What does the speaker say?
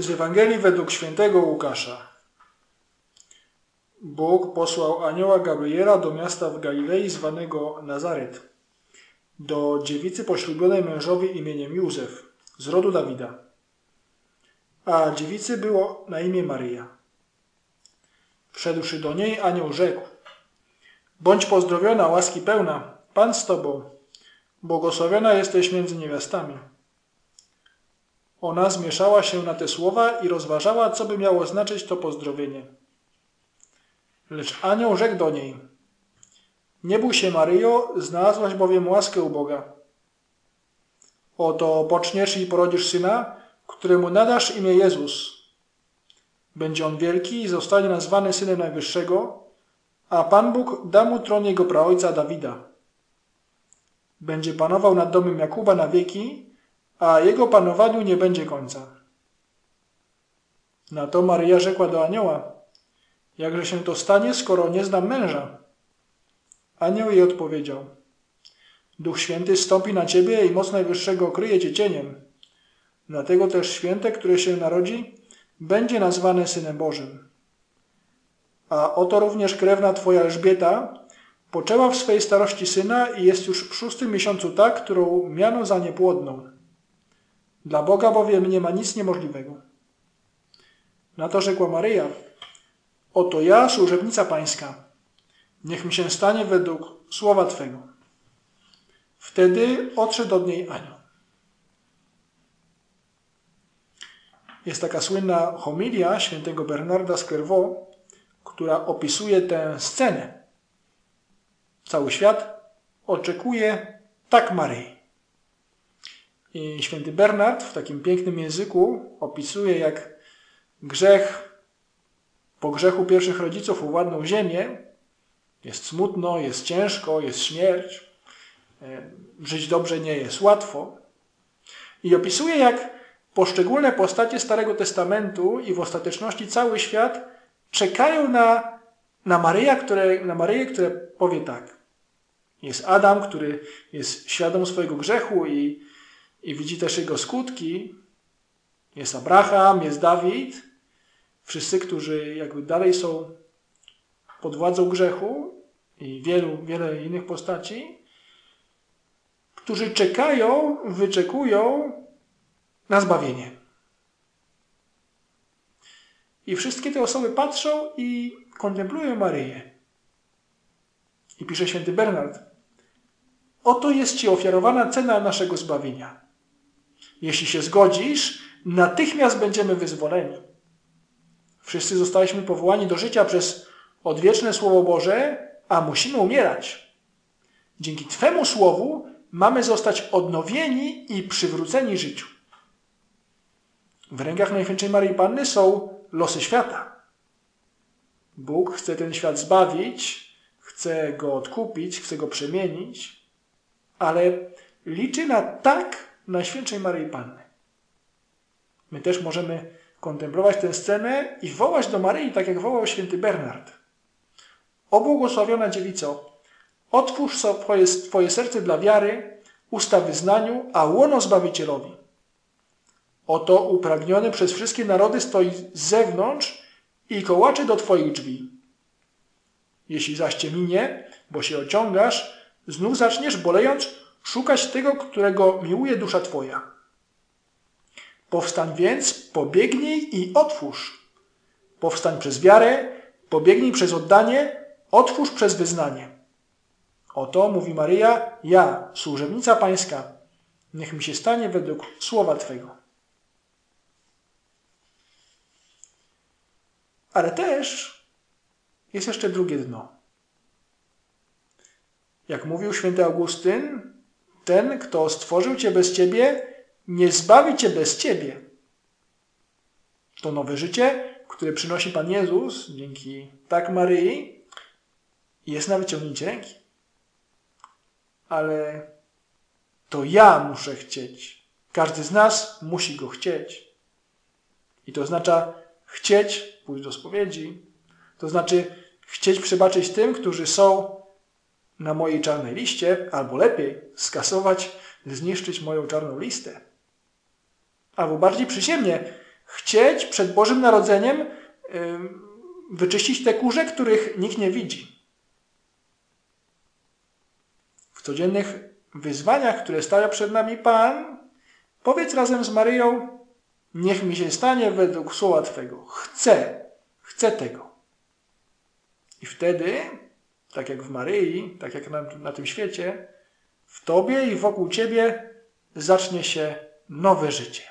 Z Ewangelii według świętego Łukasza. Bóg posłał anioła Gabriela do miasta w Galilei zwanego Nazaret, do dziewicy poślubionej mężowi imieniem Józef, z rodu Dawida. A dziewicy było na imię Maryja. Wszedłszy do niej, anioł rzekł: Bądź pozdrowiona, łaski pełna, Pan z tobą, błogosławiona jesteś między niewiastami. Ona zmieszała się na te słowa i rozważała, co by miało znaczyć to pozdrowienie. Lecz anioł rzekł do niej: Nie bój się, Maryjo, znalazłaś bowiem łaskę u Boga. Oto poczniesz i porodzisz syna, któremu nadasz imię Jezus. Będzie on wielki i zostanie nazwany synem Najwyższego, a Pan Bóg da mu tron jego praojca Dawida. Będzie panował nad domem Jakuba na wieki, a jego panowaniu nie będzie końca. Na to Maryja rzekła do anioła, jakże się to stanie, skoro nie znam męża? Anioł jej odpowiedział, Duch Święty stąpi na ciebie i moc Najwyższego kryje cię cieniem. Dlatego też święte, które się narodzi, będzie nazwane Synem Bożym. A oto również krewna twoja Elżbieta poczęła w swej starości syna i jest już w szóstym miesiącu ta, którą miano za niepłodną. Dla Boga bowiem nie ma nic niemożliwego. Na to rzekła Maryja, oto ja, służebnica pańska, niech mi się stanie według słowa Twego. Wtedy odszedł od niej anioł. Jest taka słynna homilia świętego Bernarda z Clairvaux, która opisuje tę scenę. Cały świat oczekuje tak Maryi. I święty Bernard w takim pięknym języku opisuje, jak grzech po grzechu pierwszych rodziców uwładnął ziemię. Jest smutno, jest ciężko, jest śmierć. E, żyć dobrze nie jest łatwo. I opisuje, jak poszczególne postacie Starego Testamentu i w ostateczności cały świat czekają na, na, Maryja, które, na Maryję, która powie tak. Jest Adam, który jest świadom swojego grzechu i i widzi też jego skutki. Jest Abraham, jest Dawid, wszyscy, którzy jakby dalej są pod władzą grzechu i wielu, wiele innych postaci, którzy czekają, wyczekują na zbawienie. I wszystkie te osoby patrzą i kontemplują Maryję. I pisze święty Bernard, oto jest Ci ofiarowana cena naszego zbawienia. Jeśli się zgodzisz, natychmiast będziemy wyzwoleni. Wszyscy zostaliśmy powołani do życia przez odwieczne Słowo Boże, a musimy umierać. Dzięki Twemu Słowu mamy zostać odnowieni i przywróceni życiu. W rękach Najświętszej Maryi Panny są losy świata. Bóg chce ten świat zbawić, chce go odkupić, chce go przemienić, ale liczy na tak Najświętszej Maryi Panny. My też możemy kontemplować tę scenę i wołać do Maryi, tak jak wołał święty Bernard. O błogosławiona dziewico, otwórz swoje, Twoje serce dla wiary, usta wyznaniu, a łono Zbawicielowi. Oto upragniony przez wszystkie narody stoi z zewnątrz i kołaczy do Twoich drzwi. Jeśli zaś cię minie, bo się ociągasz, znów zaczniesz bolejąc szukać tego, którego miłuje dusza Twoja. Powstań więc, pobiegnij i otwórz. Powstań przez wiarę, pobiegnij przez oddanie, otwórz przez wyznanie. Oto, mówi Maryja, ja, służebnica Pańska, niech mi się stanie według słowa Twego. Ale też jest jeszcze drugie dno. Jak mówił święty Augustyn, ten, kto stworzył Cię bez Ciebie, nie zbawi Cię bez Ciebie. To nowe życie, które przynosi Pan Jezus dzięki tak Maryi, jest na wyciągnięcie ręki. Ale to ja muszę chcieć. Każdy z nas musi go chcieć. I to oznacza chcieć pójść do spowiedzi. To znaczy chcieć przebaczyć tym, którzy są na mojej czarnej liście, albo lepiej skasować, zniszczyć moją czarną listę. Albo bardziej przyziemnie, chcieć przed Bożym Narodzeniem wyczyścić te kurze, których nikt nie widzi. W codziennych wyzwaniach, które stawia przed nami Pan, powiedz razem z Maryją, niech mi się stanie według słowa Twego. Chcę, chcę tego. I wtedy, tak jak w Maryi, tak jak na, na tym świecie, w Tobie i wokół Ciebie zacznie się nowe życie.